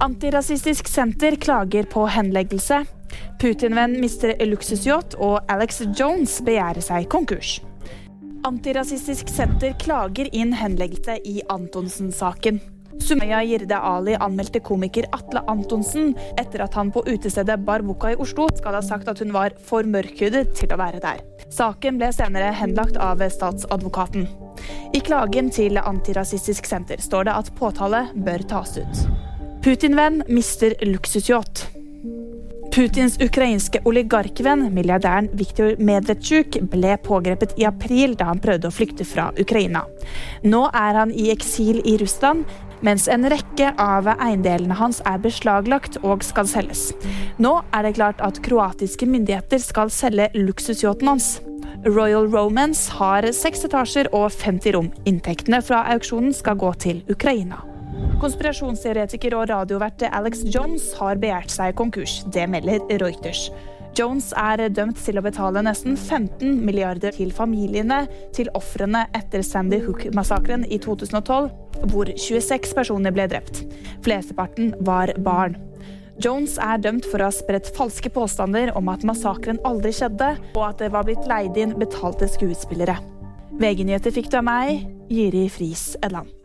Antirasistisk Senter klager på henleggelse. Putin-venn mister luksusyacht, og Alex Jones begjærer seg konkurs. Antirasistisk Senter klager inn henleggelse i Antonsen-saken. Sumaya Jirde Ali anmeldte komiker Atle Antonsen etter at han på utestedet Bar i Oslo skal ha sagt at hun var for mørkhudet til å være der. Saken ble senere henlagt av statsadvokaten. I klagen til Antirasistisk Senter står det at påtale bør tas ut. Putin-venn mister luksusyacht. Putins ukrainske oligarkvenn, milliardæren Viktor Medvedsjuk, ble pågrepet i april da han prøvde å flykte fra Ukraina. Nå er han i eksil i Russland, mens en rekke av eiendelene hans er beslaglagt og skal selges. Nå er det klart at kroatiske myndigheter skal selge luksusyachten hans. Royal Romance har seks etasjer og 50 rom. Inntektene fra auksjonen skal gå til Ukraina. Konspirasjonsteoretiker og radiovert Alex Jones har begjært seg konkurs. Det melder Reuters. Jones er dømt til å betale nesten 15 milliarder til familiene til ofrene etter Sandy Hook-massakren i 2012, hvor 26 personer ble drept. Flesteparten var barn. Jones er dømt for å ha spredt falske påstander om at massakren aldri skjedde, og at det var blitt leid inn betalte skuespillere. VG-nyheter fikk du av meg, Jiri Friis Edland.